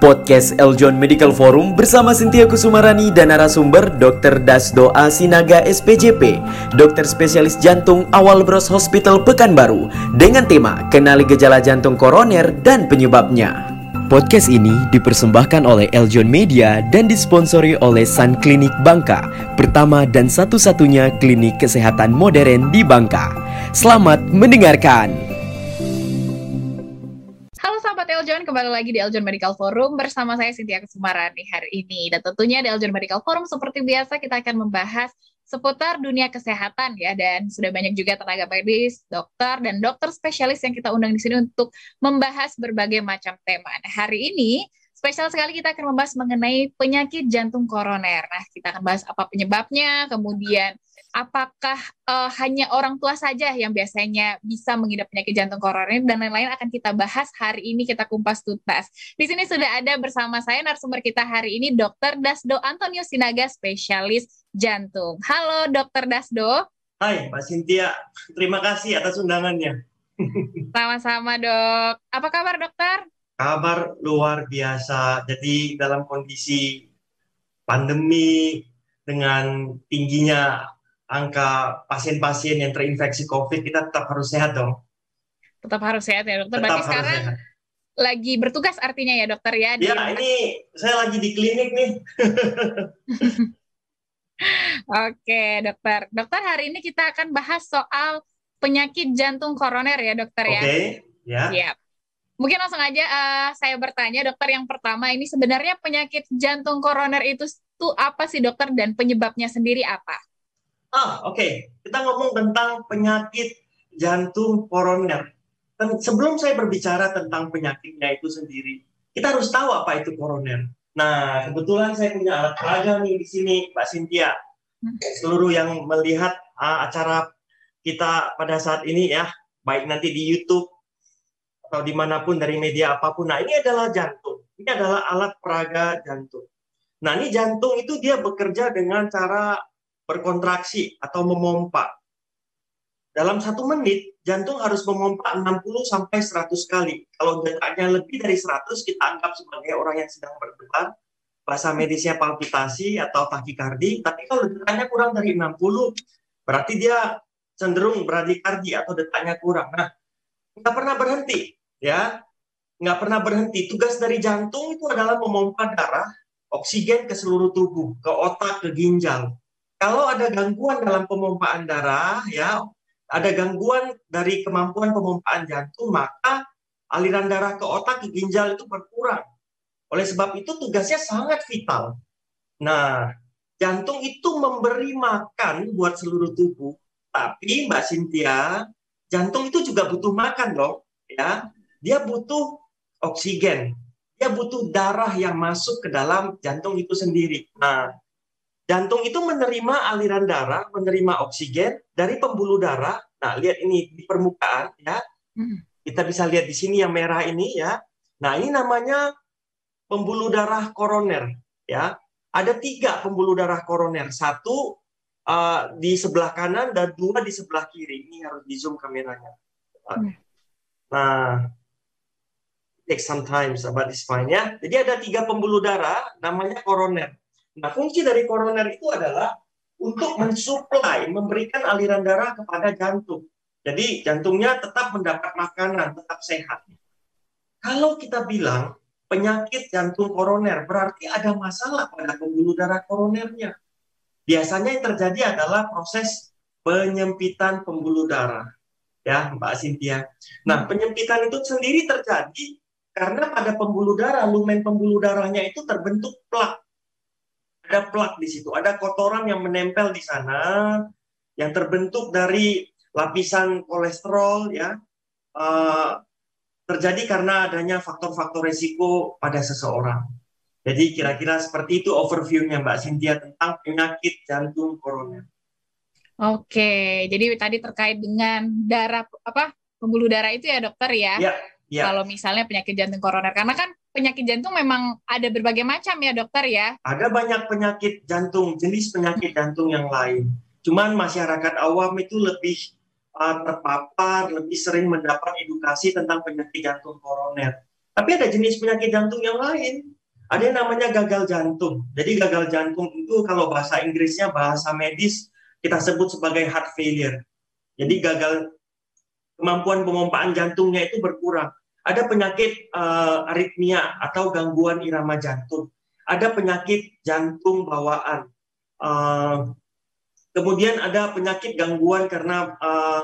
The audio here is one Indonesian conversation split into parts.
Podcast Eljon Medical Forum bersama Sintia Kusumarani dan narasumber Dr. Dasdo Asinaga SPJP, dokter spesialis jantung awal Bros Hospital Pekanbaru dengan tema Kenali Gejala Jantung Koroner dan Penyebabnya. Podcast ini dipersembahkan oleh Eljon Media dan disponsori oleh Sun Klinik Bangka, pertama dan satu-satunya klinik kesehatan modern di Bangka. Selamat mendengarkan. Eljon, kembali lagi di Eljon Medical Forum bersama saya Cynthia Kusumarani hari ini. Dan tentunya di Eljon Medical Forum seperti biasa kita akan membahas seputar dunia kesehatan ya dan sudah banyak juga tenaga medis, dokter dan dokter spesialis yang kita undang di sini untuk membahas berbagai macam tema. Nah, hari ini spesial sekali kita akan membahas mengenai penyakit jantung koroner. Nah, kita akan bahas apa penyebabnya, kemudian apakah uh, hanya orang tua saja yang biasanya bisa mengidap penyakit jantung koroner dan lain-lain akan kita bahas hari ini kita kumpas tuntas. Di sini sudah ada bersama saya narasumber kita hari ini Dr. Dasdo Antonio Sinaga spesialis jantung. Halo Dr. Dasdo. Hai Mbak Sintia, terima kasih atas undangannya. Sama-sama dok. Apa kabar dokter? Kabar luar biasa. Jadi dalam kondisi pandemi dengan tingginya angka pasien-pasien yang terinfeksi COVID, kita tetap harus sehat dong. Tetap harus sehat ya dokter. Tetap Berarti sekarang sehat. lagi bertugas artinya ya dokter ya? Ya ini saya lagi di klinik nih. Oke dokter. Dokter hari ini kita akan bahas soal penyakit jantung koroner ya dokter ya? Oke, ya. Siap. Mungkin langsung aja uh, saya bertanya dokter yang pertama ini sebenarnya penyakit jantung koroner itu tuh apa sih dokter dan penyebabnya sendiri apa? Ah, oke. Okay. Kita ngomong tentang penyakit jantung koroner. Dan sebelum saya berbicara tentang penyakitnya itu sendiri, kita harus tahu apa itu koroner. Nah, kebetulan saya punya alat peraga nih di sini, Mbak Cynthia. Seluruh yang melihat uh, acara kita pada saat ini ya, baik nanti di YouTube atau di mana pun dari media apa pun. Nah, ini adalah jantung. Ini adalah alat peraga jantung. Nah, ini jantung itu dia bekerja dengan cara berkontraksi atau memompa. Dalam satu menit, jantung harus memompa 60 sampai 100 kali. Kalau detaknya lebih dari 100, kita anggap sebagai orang yang sedang berdebar. Bahasa medisnya palpitasi atau takikardi. Tapi kalau detaknya kurang dari 60, berarti dia cenderung bradikardi atau detaknya kurang. Nah, nggak pernah berhenti, ya. Nggak pernah berhenti. Tugas dari jantung itu adalah memompa darah, oksigen ke seluruh tubuh, ke otak, ke ginjal. Kalau ada gangguan dalam pemompaan darah, ya, ada gangguan dari kemampuan pemompaan jantung, maka aliran darah ke otak, ke ginjal itu berkurang. Oleh sebab itu tugasnya sangat vital. Nah, jantung itu memberi makan buat seluruh tubuh, tapi Mbak Cynthia, jantung itu juga butuh makan loh, ya. Dia butuh oksigen, dia butuh darah yang masuk ke dalam jantung itu sendiri. Nah, Jantung itu menerima aliran darah, menerima oksigen dari pembuluh darah. Nah, lihat ini di permukaan ya. Hmm. Kita bisa lihat di sini yang merah ini ya. Nah, ini namanya pembuluh darah koroner ya. Ada tiga pembuluh darah koroner. Satu uh, di sebelah kanan dan dua di sebelah kiri. Ini harus di zoom kameranya. Hmm. Nah, take some time about this fine ya. Jadi ada tiga pembuluh darah namanya koroner. Nah, fungsi dari koroner itu adalah untuk mensuplai, memberikan aliran darah kepada jantung. Jadi jantungnya tetap mendapat makanan, tetap sehat. Kalau kita bilang penyakit jantung koroner, berarti ada masalah pada pembuluh darah koronernya. Biasanya yang terjadi adalah proses penyempitan pembuluh darah. Ya, Mbak Cynthia. Nah, penyempitan itu sendiri terjadi karena pada pembuluh darah, lumen pembuluh darahnya itu terbentuk plak ada plak di situ, ada kotoran yang menempel di sana yang terbentuk dari lapisan kolesterol ya uh, terjadi karena adanya faktor-faktor resiko pada seseorang. Jadi kira-kira seperti itu overviewnya Mbak Cynthia tentang penyakit jantung koroner. Oke, jadi tadi terkait dengan darah apa pembuluh darah itu ya dokter ya? Ya. Ya. Kalau misalnya penyakit jantung koroner, karena kan penyakit jantung memang ada berbagai macam ya dokter ya? Ada banyak penyakit jantung, jenis penyakit jantung yang lain. Cuman masyarakat awam itu lebih uh, terpapar, lebih sering mendapat edukasi tentang penyakit jantung koroner. Tapi ada jenis penyakit jantung yang lain. Ada yang namanya gagal jantung. Jadi gagal jantung itu kalau bahasa Inggrisnya bahasa medis kita sebut sebagai heart failure. Jadi gagal kemampuan pemompaan jantungnya itu berkurang. Ada penyakit uh, aritmia atau gangguan irama jantung. Ada penyakit jantung bawaan. Uh, kemudian ada penyakit gangguan karena uh,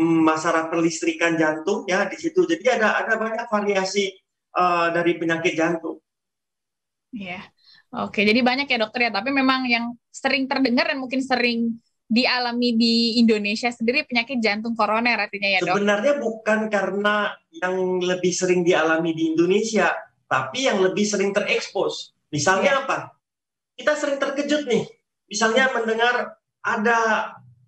masalah perlistrikan jantung ya di situ. Jadi ada ada banyak variasi uh, dari penyakit jantung. Iya. Oke, jadi banyak ya dokter ya, tapi memang yang sering terdengar dan mungkin sering dialami di Indonesia sendiri penyakit jantung koroner artinya ya dok? Sebenarnya bukan karena yang lebih sering dialami di Indonesia, tapi yang lebih sering terekspos. Misalnya ya. apa? Kita sering terkejut nih, misalnya mendengar ada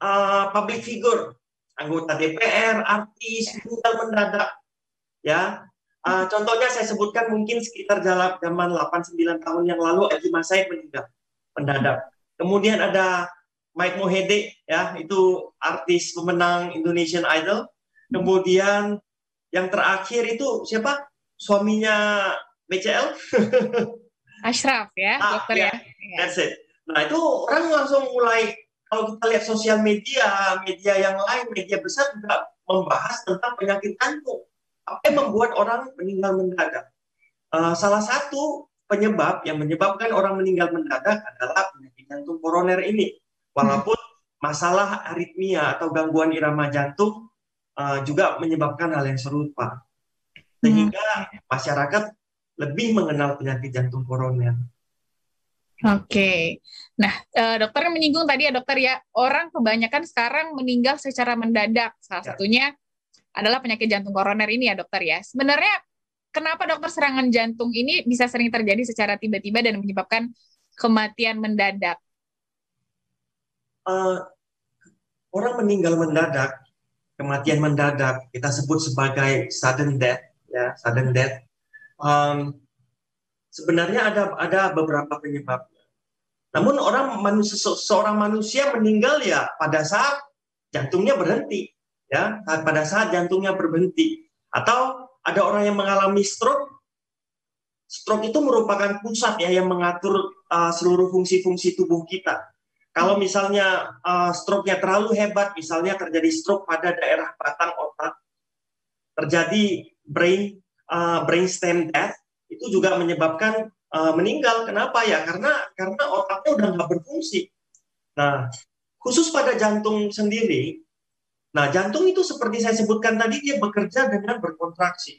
uh, public figure anggota DPR, artis, meninggal mendadak. Ya, uh, contohnya saya sebutkan mungkin sekitar jalan zaman 8-9 tahun yang lalu Edi Masaid meninggal mendadak. Kemudian ada Mike Mohede, ya itu artis pemenang Indonesian Idol. Kemudian yang terakhir itu siapa? Suaminya BCL? Ashraf ya, ah, dokter ya. ya. That's it. Nah itu orang langsung mulai kalau kita lihat sosial media, media yang lain, media besar juga membahas tentang penyakit jantung. Apa yang membuat orang meninggal mendadak? Uh, salah satu penyebab yang menyebabkan orang meninggal mendadak adalah penyakit jantung koroner ini. Walaupun masalah aritmia atau gangguan irama jantung uh, juga menyebabkan hal yang serupa. Sehingga masyarakat lebih mengenal penyakit jantung koroner. Oke, nah uh, dokter menyinggung tadi ya dokter ya orang kebanyakan sekarang meninggal secara mendadak. Salah ya. satunya adalah penyakit jantung koroner ini ya dokter ya. Sebenarnya kenapa dokter serangan jantung ini bisa sering terjadi secara tiba-tiba dan menyebabkan kematian mendadak? Uh, orang meninggal mendadak, kematian mendadak kita sebut sebagai sudden death, ya sudden death. Um, sebenarnya ada ada beberapa penyebab namun orang manusia, seorang manusia meninggal ya pada saat jantungnya berhenti, ya pada saat jantungnya berhenti. Atau ada orang yang mengalami stroke. Stroke itu merupakan pusat ya yang mengatur uh, seluruh fungsi-fungsi tubuh kita. Kalau misalnya uh, stroke-nya terlalu hebat, misalnya terjadi stroke pada daerah batang otak, terjadi brain uh, brainstem death, itu juga menyebabkan uh, meninggal. Kenapa ya? Karena karena otaknya udah nggak berfungsi. Nah, khusus pada jantung sendiri, nah jantung itu seperti saya sebutkan tadi dia bekerja dengan berkontraksi.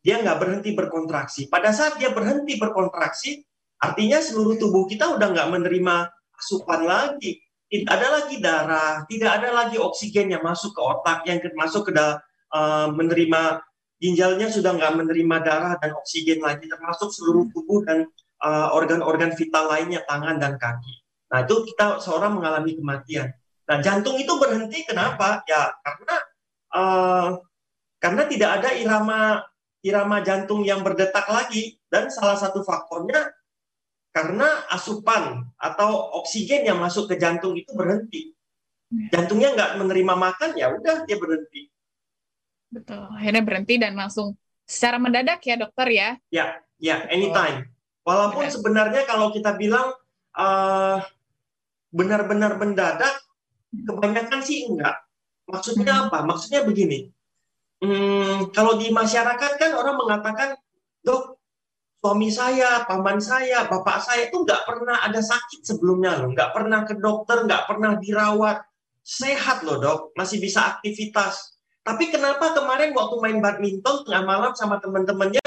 Dia nggak berhenti berkontraksi. Pada saat dia berhenti berkontraksi, artinya seluruh tubuh kita udah nggak menerima asupan lagi. Tidak ada lagi darah, tidak ada lagi oksigen yang masuk ke otak, yang masuk ke uh, menerima ginjalnya sudah nggak menerima darah dan oksigen lagi, termasuk seluruh tubuh dan uh, organ-organ uh, vital lainnya, tangan dan kaki. Nah itu kita seorang mengalami kematian. Nah jantung itu berhenti kenapa? Ya karena uh, karena tidak ada irama irama jantung yang berdetak lagi dan salah satu faktornya karena asupan atau oksigen yang masuk ke jantung itu berhenti. Jantungnya nggak menerima makan ya udah dia berhenti. Betul. Akhirnya berhenti dan langsung secara mendadak ya dokter ya? Ya, ya, anytime. Walaupun Benar. sebenarnya kalau kita bilang uh, benar-benar mendadak, kebanyakan sih enggak. Maksudnya hmm. apa? Maksudnya begini. Hmm, kalau di masyarakat kan orang mengatakan, dok, suami saya, paman saya, bapak saya itu nggak pernah ada sakit sebelumnya loh, nggak pernah ke dokter, nggak pernah dirawat, sehat loh dok, masih bisa aktivitas. Tapi kenapa kemarin waktu main badminton tengah malam sama teman-temannya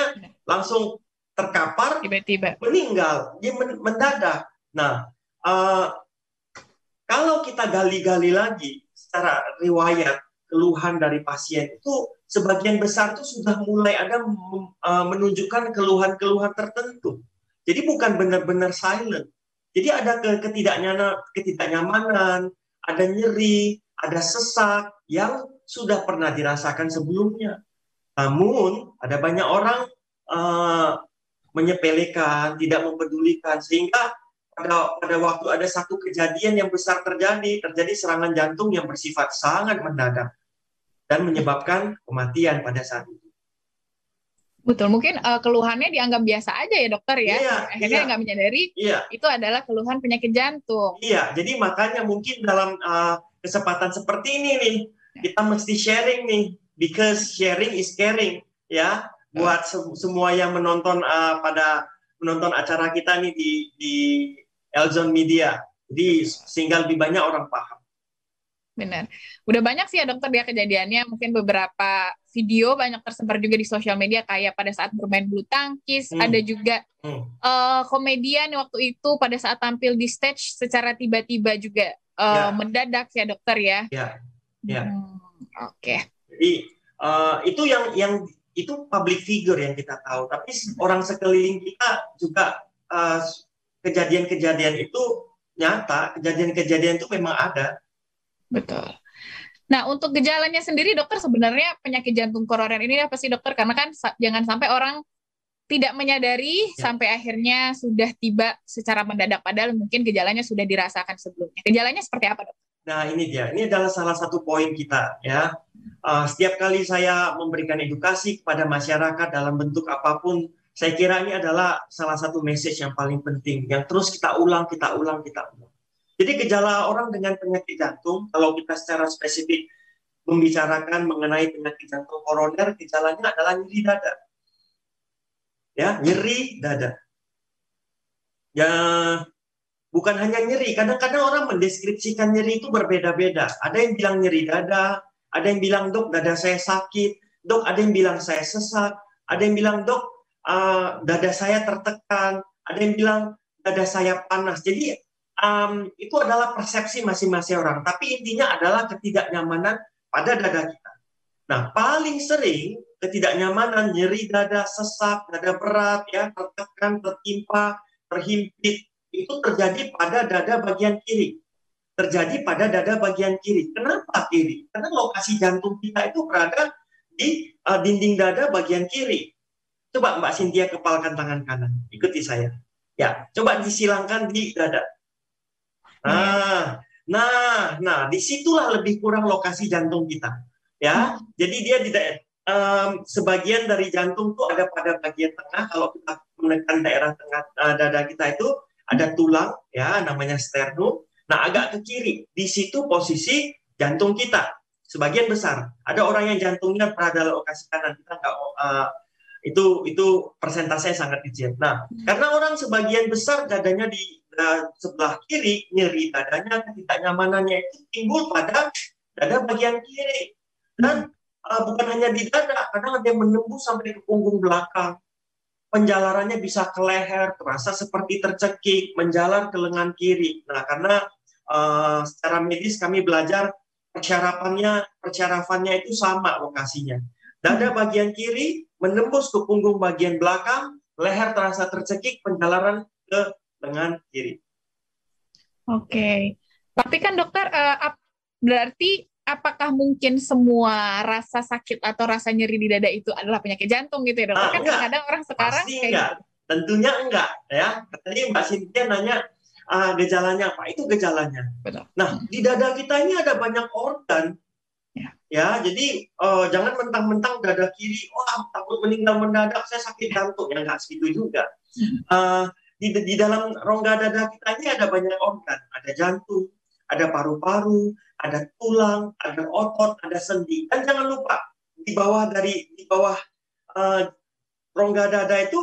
langsung terkapar, tiba-tiba. meninggal, dia mendadak. Nah, uh, kalau kita gali-gali lagi secara riwayat keluhan dari pasien itu sebagian besar itu sudah mulai ada uh, menunjukkan keluhan-keluhan tertentu. Jadi bukan benar-benar silent. Jadi ada ketidaknyamanan, ketidaknyamanan, ada nyeri, ada sesak yang sudah pernah dirasakan sebelumnya. Namun ada banyak orang uh, menyepelekan, tidak mempedulikan sehingga pada pada waktu ada satu kejadian yang besar terjadi, terjadi serangan jantung yang bersifat sangat mendadak dan menyebabkan kematian pada saat itu. Betul, mungkin uh, keluhannya dianggap biasa aja ya dokter ya. Iya, Akhirnya iya. nggak menyadari iya. itu adalah keluhan penyakit jantung. Iya, jadi makanya mungkin dalam uh, kesempatan seperti ini nih ya. kita mesti sharing nih, because sharing is caring ya. Buat se semua yang menonton uh, pada menonton acara kita nih di di Elzon Media, jadi sehingga lebih banyak orang paham. Benar. Udah banyak sih ya dokter dia kejadiannya. Mungkin beberapa video banyak tersebar juga di sosial media kayak pada saat bermain bulu tangkis. Hmm. Ada juga hmm. uh, komedian waktu itu pada saat tampil di stage secara tiba-tiba juga uh, ya. mendadak ya dokter ya. Ya. ya. Hmm, Oke. Okay. Jadi uh, itu yang yang itu public figure yang kita tahu. Tapi hmm. orang sekeliling kita juga kejadian-kejadian uh, itu nyata. Kejadian-kejadian itu memang ada Betul. Nah, untuk gejalanya sendiri dokter sebenarnya penyakit jantung koroner ini apa sih dokter? Karena kan jangan sampai orang tidak menyadari ya. sampai akhirnya sudah tiba secara mendadak padahal mungkin gejalanya sudah dirasakan sebelumnya. Gejalanya seperti apa, dokter? Nah, ini dia. Ini adalah salah satu poin kita ya. Uh, setiap kali saya memberikan edukasi kepada masyarakat dalam bentuk apa pun, saya kira ini adalah salah satu message yang paling penting yang terus kita ulang, kita ulang, kita ulang. Jadi gejala orang dengan penyakit jantung, kalau kita secara spesifik membicarakan mengenai penyakit jantung koroner, gejalanya adalah nyeri dada. Ya, nyeri dada. Ya, bukan hanya nyeri. Kadang-kadang orang mendeskripsikan nyeri itu berbeda-beda. Ada yang bilang nyeri dada, ada yang bilang dok dada saya sakit, dok ada yang bilang saya sesak, ada yang bilang dok uh, dada saya tertekan, ada yang bilang dada saya panas. Jadi um, itu adalah persepsi masing-masing orang. Tapi intinya adalah ketidaknyamanan pada dada kita. Nah, paling sering ketidaknyamanan, nyeri dada, sesak, dada berat, ya, tertekan, tertimpa, terhimpit, itu terjadi pada dada bagian kiri. Terjadi pada dada bagian kiri. Kenapa kiri? Karena lokasi jantung kita itu berada di uh, dinding dada bagian kiri. Coba Mbak Cynthia kepalkan tangan kanan. Ikuti saya. Ya, coba disilangkan di dada. Nah, nah, nah, di situlah lebih kurang lokasi jantung kita, ya. Hmm. Jadi dia tidak um, sebagian dari jantung tuh ada pada bagian tengah. Kalau kita menekan daerah tengah uh, dada kita itu ada tulang, ya, namanya sternum. Nah, agak ke kiri, di situ posisi jantung kita. Sebagian besar. Ada orang yang jantungnya pada lokasi kanan, kita nggak uh, itu itu persentase sangat kecil. Nah, hmm. karena orang sebagian besar dadanya di dada sebelah kiri, nyeri dadanya, ketidaknyamanannya itu timbul pada dada bagian kiri. Dan uh, bukan hanya di dada, kadang ada yang menembus sampai ke punggung belakang. Penjalarannya bisa ke leher, terasa seperti tercekik, menjalar ke lengan kiri. Nah, karena uh, secara medis kami belajar persyarafannya, persyarafannya itu sama lokasinya. Dada bagian kiri menembus ke punggung bagian belakang, leher terasa tercekik, penjalaran ke lengan kiri. Oke, okay. tapi kan dokter uh, berarti apakah mungkin semua rasa sakit atau rasa nyeri di dada itu adalah penyakit jantung gitu ya dokter? Ah, kan kadang-kadang orang sekarang Pasti kayak enggak. Gitu. Tentunya enggak ya. Tadi Mbak Cynthia nanya uh, gejalanya apa? Itu gejalanya. Betul. Nah, di dada kita ini ada banyak organ. Ya, ya jadi uh, jangan mentang-mentang dada kiri, wah takut meninggal mendadak, saya sakit jantung. Ya nggak segitu juga. Uh, di, di dalam rongga dada kita ini ada banyak organ, ada jantung, ada paru-paru, ada tulang, ada otot, ada sendi. Dan jangan lupa di bawah dari di bawah uh, rongga dada itu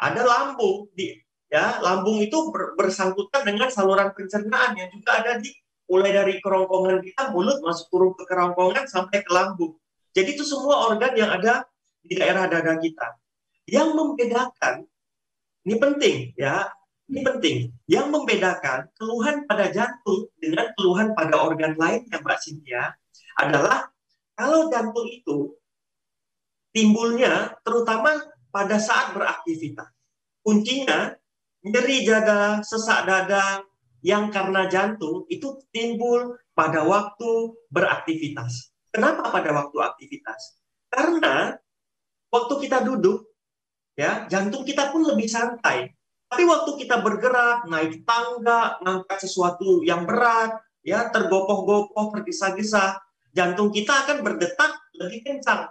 ada lambung. Di ya lambung itu ber, bersangkutan dengan saluran pencernaan yang juga ada di mulai dari kerongkongan kita mulut masuk turun ke kerongkongan sampai ke lambung. Jadi itu semua organ yang ada di daerah dada kita. Yang membedakan ini penting ya, ini penting. Yang membedakan keluhan pada jantung dengan keluhan pada organ lainnya Mbak Cynthia adalah kalau jantung itu timbulnya terutama pada saat beraktivitas. Kuncinya nyeri dada, sesak dada yang karena jantung itu timbul pada waktu beraktivitas. Kenapa pada waktu aktivitas? Karena waktu kita duduk ya jantung kita pun lebih santai. Tapi waktu kita bergerak, naik tangga, ngangkat sesuatu yang berat, ya tergopoh-gopoh, tergesa-gesa, jantung kita akan berdetak lebih kencang.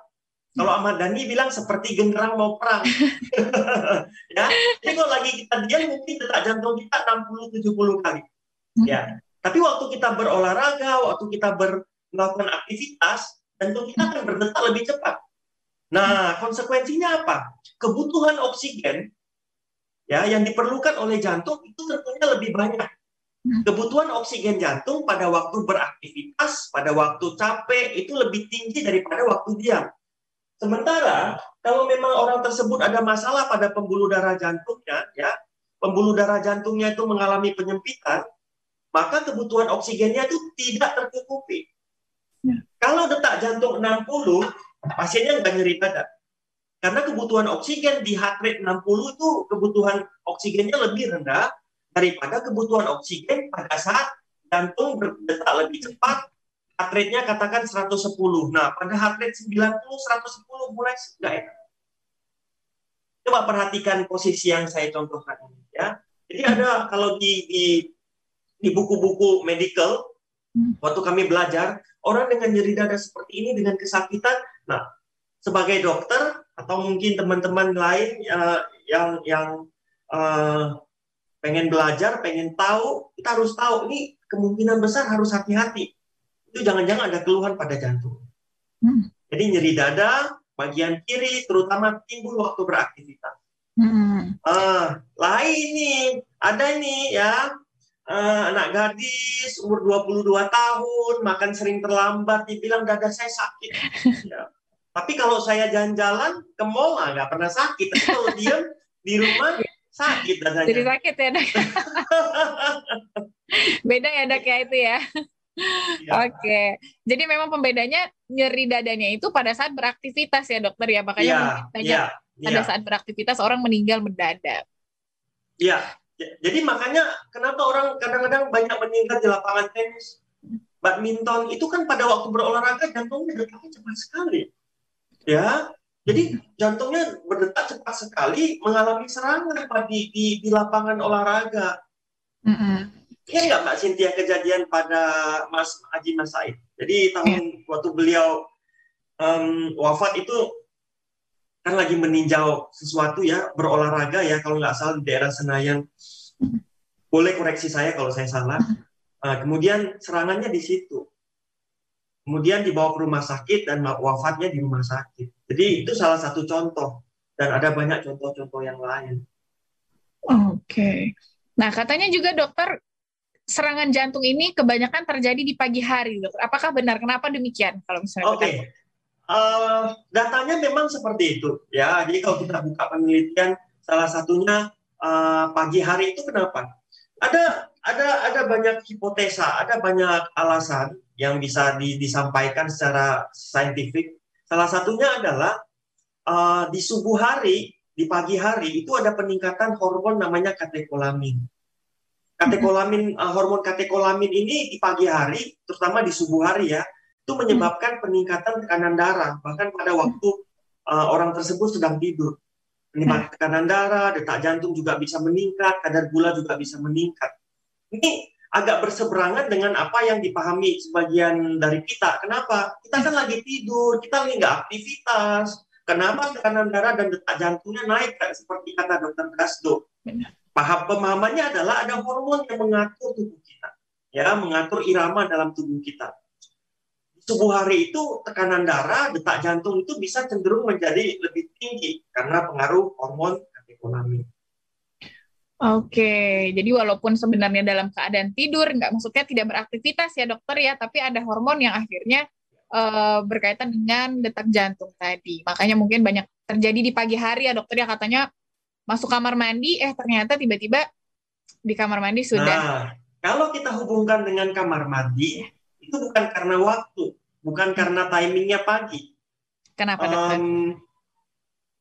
Kalau Ahmad Dhani bilang seperti genderang mau perang. ya. Jadi kalau lagi kita diam mungkin detak jantung kita 60-70 kali. Ya. Tapi waktu kita berolahraga, waktu kita ber, melakukan aktivitas, jantung kita akan berdetak lebih cepat. Nah, konsekuensinya apa? Kebutuhan oksigen ya yang diperlukan oleh jantung itu tentunya lebih banyak. Hmm. Kebutuhan oksigen jantung pada waktu beraktivitas, pada waktu capek itu lebih tinggi daripada waktu diam. Sementara kalau memang orang tersebut ada masalah pada pembuluh darah jantungnya, ya, pembuluh darah jantungnya itu mengalami penyempitan, maka kebutuhan oksigennya itu tidak tercukupi. Ya. Kalau detak jantung 60, pasiennya nggak nyeri dada. Karena kebutuhan oksigen di heart rate 60 itu kebutuhan oksigennya lebih rendah daripada kebutuhan oksigen pada saat jantung berdetak lebih cepat, heart rate-nya katakan 110. Nah, pada heart rate 90, 110 mulai nggak enak. Coba perhatikan posisi yang saya contohkan ini ya. Jadi ada kalau di di di buku-buku medical hmm. waktu kami belajar orang dengan nyeri dada seperti ini dengan kesakitan Nah, sebagai dokter atau mungkin teman-teman lain uh, yang yang uh, pengen belajar, pengen tahu, kita harus tahu ini kemungkinan besar harus hati-hati. Itu jangan-jangan ada keluhan pada jantung. Hmm. Jadi nyeri dada bagian kiri terutama timbul waktu beraktivitas. Hmm. Uh, lain nih, ada ini ya uh, anak gadis umur 22 tahun makan sering terlambat dibilang dada saya sakit ya. Tapi kalau saya jalan-jalan ke mall ah, nggak pernah sakit tapi kalau diam di rumah sakit dadanya jadi sakit ya dok beda ya dok ya itu ya Ya. Oke, jadi memang pembedanya nyeri dadanya itu pada saat beraktivitas ya dokter ya, makanya ya, banyak ya, ya. pada saat beraktivitas orang meninggal mendadak. Iya, jadi makanya kenapa orang kadang-kadang banyak meninggal di lapangan tenis, badminton itu kan pada waktu berolahraga jantungnya detaknya cepat sekali. Ya, jadi jantungnya berdetak cepat sekali mengalami serangan di di, di lapangan olahraga. Mm -hmm. Iya nggak Mbak Cynthia kejadian pada Mas Haji Mas Said. Jadi tahun yeah. waktu beliau um, wafat itu kan lagi meninjau sesuatu ya berolahraga ya kalau nggak salah di daerah Senayan boleh koreksi saya kalau saya salah uh, kemudian serangannya di situ kemudian dibawa ke rumah sakit dan wafatnya di rumah sakit jadi itu salah satu contoh dan ada banyak contoh-contoh yang lain oke okay. nah katanya juga dokter serangan jantung ini kebanyakan terjadi di pagi hari dokter apakah benar kenapa demikian kalau misalnya oke okay. Uh, datanya memang seperti itu ya. Jadi kalau kita buka penelitian, salah satunya uh, pagi hari itu kenapa? Ada ada ada banyak hipotesa, ada banyak alasan yang bisa di, disampaikan secara saintifik. Salah satunya adalah uh, di subuh hari, di pagi hari itu ada peningkatan hormon namanya katekolamin. Katekolamin uh, hormon katekolamin ini di pagi hari, terutama di subuh hari ya, itu menyebabkan peningkatan tekanan darah. Bahkan pada waktu uh, orang tersebut sedang tidur. Peningkatan tekanan darah detak jantung juga bisa meningkat kadar gula juga bisa meningkat ini agak berseberangan dengan apa yang dipahami sebagian dari kita. Kenapa? Kita kan lagi tidur kita lagi nggak aktivitas. Kenapa tekanan darah dan detak jantungnya naik seperti kata dokter Kasdo paham pemahamannya adalah ada hormon yang mengatur tubuh kita ya mengatur irama dalam tubuh kita. Subuh hari itu tekanan darah, detak jantung itu bisa cenderung menjadi lebih tinggi karena pengaruh hormon katekolamin. Oke, jadi walaupun sebenarnya dalam keadaan tidur, nggak maksudnya tidak beraktivitas ya dokter ya, tapi ada hormon yang akhirnya uh, berkaitan dengan detak jantung tadi. Makanya mungkin banyak terjadi di pagi hari ya dokter ya katanya masuk kamar mandi, eh ternyata tiba-tiba di kamar mandi sudah. Nah, kalau kita hubungkan dengan kamar mandi, itu bukan karena waktu, bukan karena timingnya pagi. Kenapa? Um,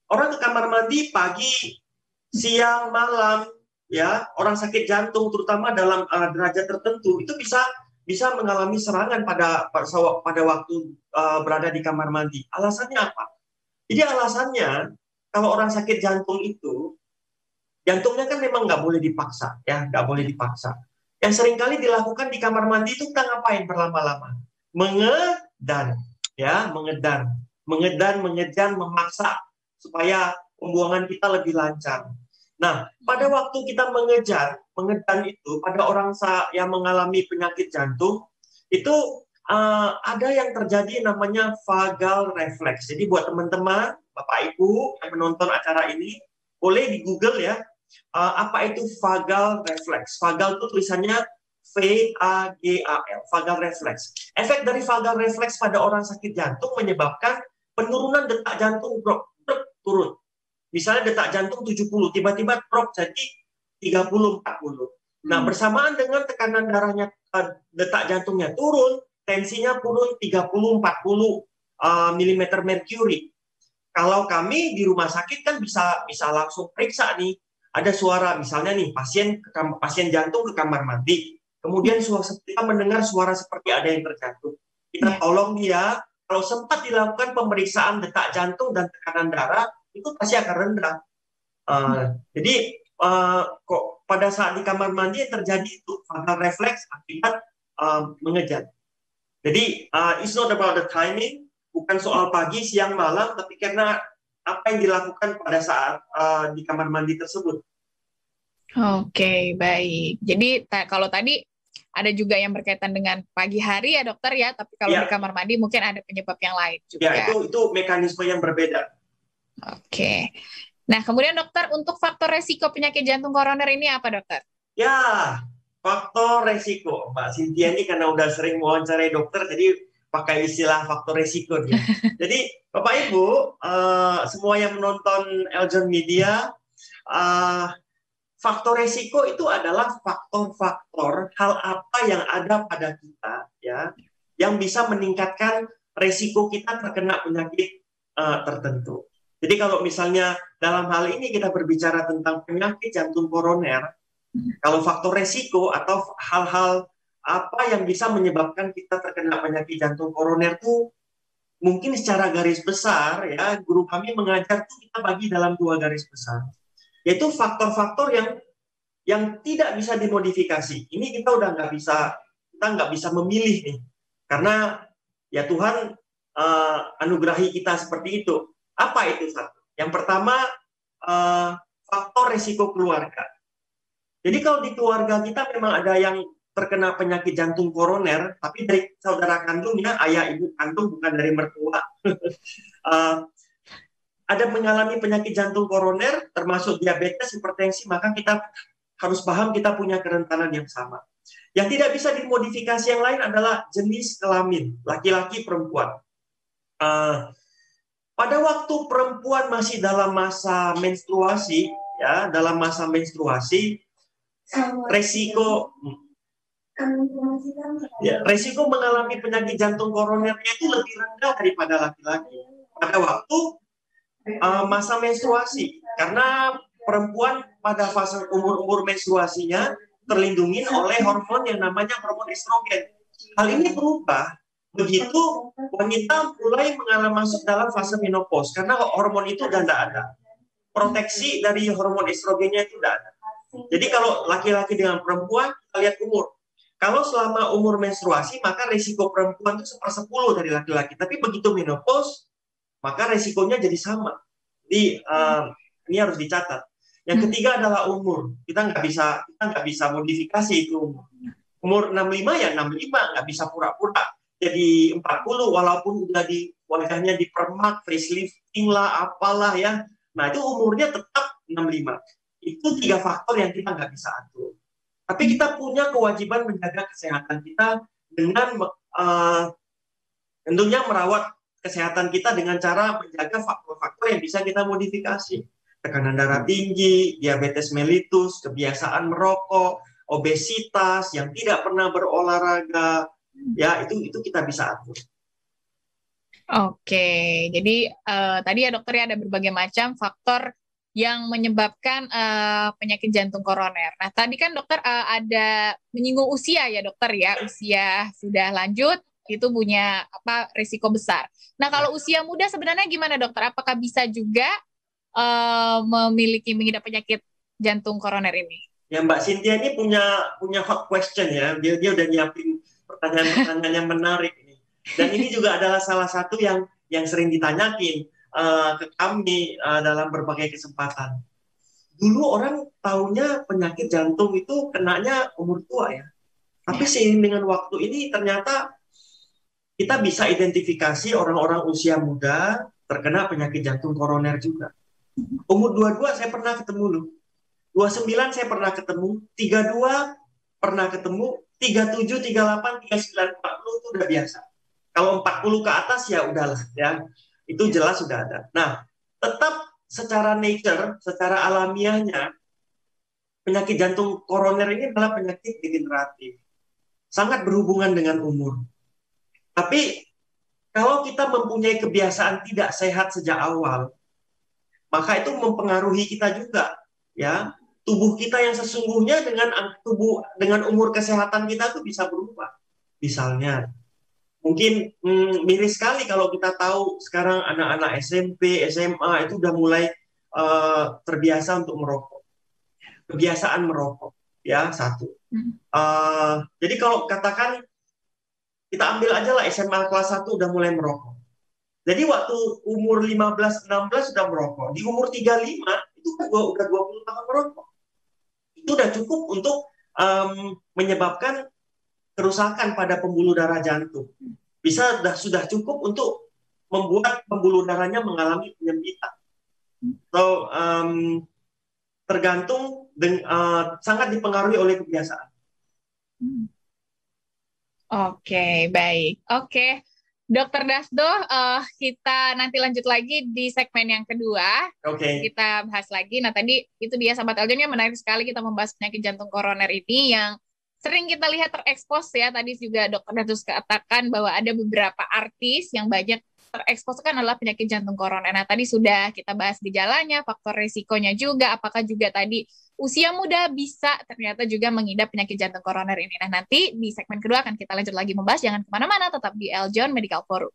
orang ke kamar mandi pagi, siang, malam, ya orang sakit jantung terutama dalam uh, derajat tertentu itu bisa bisa mengalami serangan pada pada waktu uh, berada di kamar mandi. Alasannya apa? Jadi alasannya kalau orang sakit jantung itu jantungnya kan memang nggak boleh dipaksa, ya nggak boleh dipaksa. Yang sering kali dilakukan di kamar mandi itu kita ngapain berlama-lama? Mengedan, ya, mengedan. mengedan, mengejan, memaksa supaya pembuangan kita lebih lancar. Nah, pada waktu kita mengejar, mengedan itu pada orang yang mengalami penyakit jantung itu uh, ada yang terjadi namanya vagal reflex. Jadi buat teman-teman, Bapak Ibu yang menonton acara ini, boleh di Google ya, uh, apa itu vagal reflex. Vagal itu tulisannya V A G A L, vagal reflex. Efek dari vagal reflex pada orang sakit jantung menyebabkan penurunan detak jantung drop, drop turun. Misalnya detak jantung 70, tiba-tiba drop jadi 30 40. Nah, hmm. bersamaan dengan tekanan darahnya uh, detak jantungnya turun, tensinya turun 30 40 uh, mm mercury. Kalau kami di rumah sakit kan bisa bisa langsung periksa nih, ada suara misalnya nih pasien pasien jantung ke kamar mandi, kemudian suara kita mendengar suara seperti ada yang terjatuh. Kita iya. tolong dia kalau sempat dilakukan pemeriksaan detak jantung dan tekanan darah, itu pasti akan rendah. Uh, hmm. Jadi uh, kok pada saat di kamar mandi terjadi itu fatal refleks akibat uh, mengejar. Jadi uh, it's not about the timing, bukan soal pagi, siang, malam, tapi karena apa yang dilakukan pada saat uh, di kamar mandi tersebut. Oke, okay, baik. Jadi kalau tadi ada juga yang berkaitan dengan pagi hari ya dokter ya, tapi kalau ya. di kamar mandi mungkin ada penyebab yang lain juga. Ya, itu itu mekanisme yang berbeda. Oke. Nah, kemudian dokter, untuk faktor resiko penyakit jantung koroner ini apa dokter? Ya, faktor resiko. Mbak Cynthia ini karena udah sering wawancarai dokter, jadi pakai istilah faktor resiko dia. jadi, Bapak Ibu, uh, semua yang menonton Eljon Media, uh, faktor resiko itu adalah faktor-faktor hal apa yang ada pada kita, ya, yang bisa meningkatkan resiko kita terkena penyakit uh, tertentu. Jadi kalau misalnya dalam hal ini kita berbicara tentang penyakit jantung koroner, kalau faktor resiko atau hal-hal apa yang bisa menyebabkan kita terkena penyakit jantung koroner itu mungkin secara garis besar ya guru kami mengajar itu kita bagi dalam dua garis besar. Yaitu faktor-faktor yang yang tidak bisa dimodifikasi. Ini kita udah nggak bisa kita nggak bisa memilih nih. Karena ya Tuhan uh, anugerahi kita seperti itu apa itu satu? Yang pertama uh, faktor resiko keluarga. Jadi kalau di keluarga kita memang ada yang terkena penyakit jantung koroner, tapi dari saudara kandungnya, ayah ibu kandung bukan dari mertua, uh, ada mengalami penyakit jantung koroner, termasuk diabetes, hipertensi, maka kita harus paham kita punya kerentanan yang sama. Yang tidak bisa dimodifikasi yang lain adalah jenis kelamin, laki-laki, perempuan. Uh, pada waktu perempuan masih dalam masa menstruasi, ya, dalam masa menstruasi, resiko ya, resiko mengalami penyakit jantung koronernya itu lebih rendah daripada laki-laki. Pada waktu uh, masa menstruasi. Karena perempuan pada fase umur-umur menstruasinya terlindungi oleh hormon yang namanya hormon estrogen. Hal ini berubah begitu wanita mulai mengalami masuk dalam fase menopause karena hormon itu sudah tidak ada. Proteksi dari hormon estrogennya itu tidak ada. Jadi kalau laki-laki dengan perempuan, kita lihat umur. Kalau selama umur menstruasi, maka risiko perempuan itu sepersepuluh dari laki-laki. Tapi begitu menopause, maka risikonya jadi sama. Jadi uh, ini harus dicatat. Yang ketiga adalah umur. Kita nggak bisa kita nggak bisa modifikasi itu umur. Umur 65 ya 65, nggak bisa pura-pura jadi 40 walaupun udah di wajahnya dipermak, facelifting lah, apalah ya. Nah itu umurnya tetap 65. Itu tiga faktor yang kita nggak bisa atur. Tapi kita punya kewajiban menjaga kesehatan kita dengan uh, tentunya merawat kesehatan kita dengan cara menjaga faktor-faktor yang bisa kita modifikasi. Tekanan darah tinggi, diabetes mellitus, kebiasaan merokok, obesitas, yang tidak pernah berolahraga, ya itu itu kita bisa atur. Oke, jadi uh, tadi ya dokter ya ada berbagai macam faktor yang menyebabkan uh, penyakit jantung koroner. Nah tadi kan dokter uh, ada menyinggung usia ya dokter ya usia sudah lanjut itu punya apa risiko besar. Nah kalau usia muda sebenarnya gimana dokter? Apakah bisa juga uh, memiliki mengidap penyakit jantung koroner ini? Ya Mbak Cynthia ini punya punya hot question ya. Dia dia udah nyiapin pertanyaan-pertanyaan yang menarik ini. Dan ini juga adalah salah satu yang yang sering ditanyakin uh, ke kami uh, dalam berbagai kesempatan. Dulu orang tahunya penyakit jantung itu kenanya umur tua ya. Tapi ya. seiring dengan waktu ini ternyata kita bisa identifikasi orang-orang usia muda terkena penyakit jantung koroner juga. Umur 22 saya pernah ketemu loh. 29 saya pernah ketemu, 32 pernah ketemu, 37, 38, 39, 40 itu udah biasa. Kalau 40 ke atas ya udahlah ya. Itu jelas sudah ada. Nah, tetap secara nature, secara alamiahnya penyakit jantung koroner ini adalah penyakit degeneratif. Sangat berhubungan dengan umur. Tapi kalau kita mempunyai kebiasaan tidak sehat sejak awal, maka itu mempengaruhi kita juga, ya. Tubuh kita yang sesungguhnya dengan tubuh dengan umur kesehatan kita itu bisa berubah. Misalnya, mungkin hmm, miris sekali kalau kita tahu sekarang anak-anak SMP, SMA itu udah mulai uh, terbiasa untuk merokok. Kebiasaan merokok, ya satu. Uh, jadi kalau katakan kita ambil aja lah SMA kelas 1 udah mulai merokok. Jadi waktu umur 15 16 sudah merokok. Di umur 35 itu kan udah 20 tahun merokok. Itu udah cukup untuk um, menyebabkan kerusakan pada pembuluh darah jantung. Bisa sudah sudah cukup untuk membuat pembuluh darahnya mengalami penyempitan. So um, tergantung dengan, uh, sangat dipengaruhi oleh kebiasaan. Oke, baik. Oke. Dokter Dasdo, uh, kita nanti lanjut lagi di segmen yang kedua. Oke. Okay. Kita bahas lagi. Nah tadi itu dia sahabat Eljon yang menarik sekali kita membahas penyakit jantung koroner ini yang sering kita lihat terekspos ya. Tadi juga dokter Dasdo katakan bahwa ada beberapa artis yang banyak terekspos kan adalah penyakit jantung koroner. Nah tadi sudah kita bahas gejalanya, faktor resikonya juga. Apakah juga tadi usia muda bisa ternyata juga mengidap penyakit jantung koroner ini. Nah, nanti di segmen kedua akan kita lanjut lagi membahas. Jangan ke mana-mana, tetap di Eljon Medical Forum.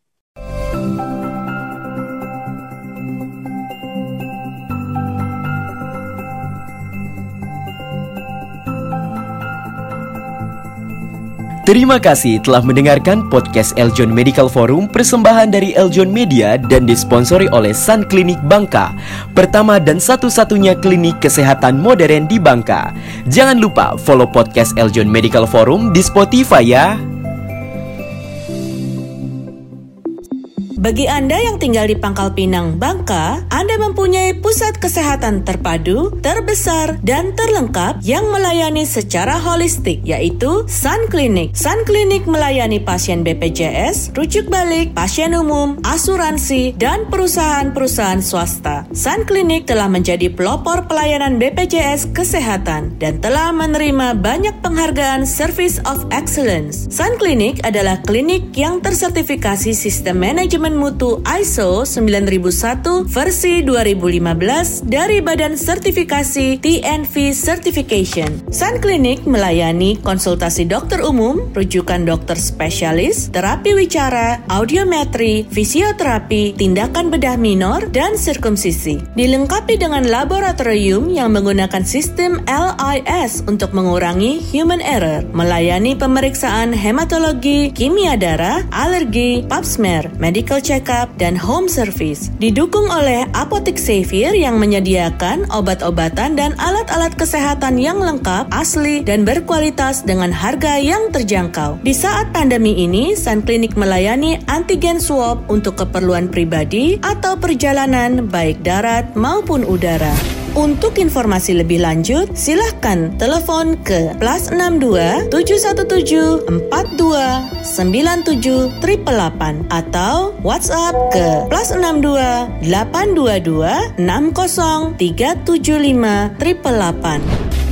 Terima kasih telah mendengarkan podcast Eljon Medical Forum persembahan dari Eljon Media dan disponsori oleh Sun Klinik Bangka, pertama dan satu-satunya klinik kesehatan modern di Bangka. Jangan lupa follow podcast Eljon Medical Forum di Spotify ya. Bagi Anda yang tinggal di Pangkal Pinang, Bangka, Anda mempunyai pusat kesehatan terpadu, terbesar, dan terlengkap yang melayani secara holistik, yaitu Sun Clinic. Sun Clinic melayani pasien BPJS, rujuk balik, pasien umum, asuransi, dan perusahaan-perusahaan swasta. Sun Clinic telah menjadi pelopor pelayanan BPJS kesehatan dan telah menerima banyak penghargaan Service of Excellence. Sun Clinic adalah klinik yang tersertifikasi sistem manajemen Manajemen Mutu ISO 9001 versi 2015 dari Badan Sertifikasi TNV Certification. Sun Clinic melayani konsultasi dokter umum, rujukan dokter spesialis, terapi wicara, audiometri, fisioterapi, tindakan bedah minor, dan sirkumsisi. Dilengkapi dengan laboratorium yang menggunakan sistem LIS untuk mengurangi human error, melayani pemeriksaan hematologi, kimia darah, alergi, pap smear, medical medical check-up, dan home service. Didukung oleh Apotek Xavier yang menyediakan obat-obatan dan alat-alat kesehatan yang lengkap, asli, dan berkualitas dengan harga yang terjangkau. Di saat pandemi ini, Sun Clinic melayani antigen swab untuk keperluan pribadi atau perjalanan baik darat maupun udara. Untuk informasi lebih lanjut, silahkan telepon ke plus 62 717 42 97 888 atau WhatsApp ke plus 62 822 60 375 888.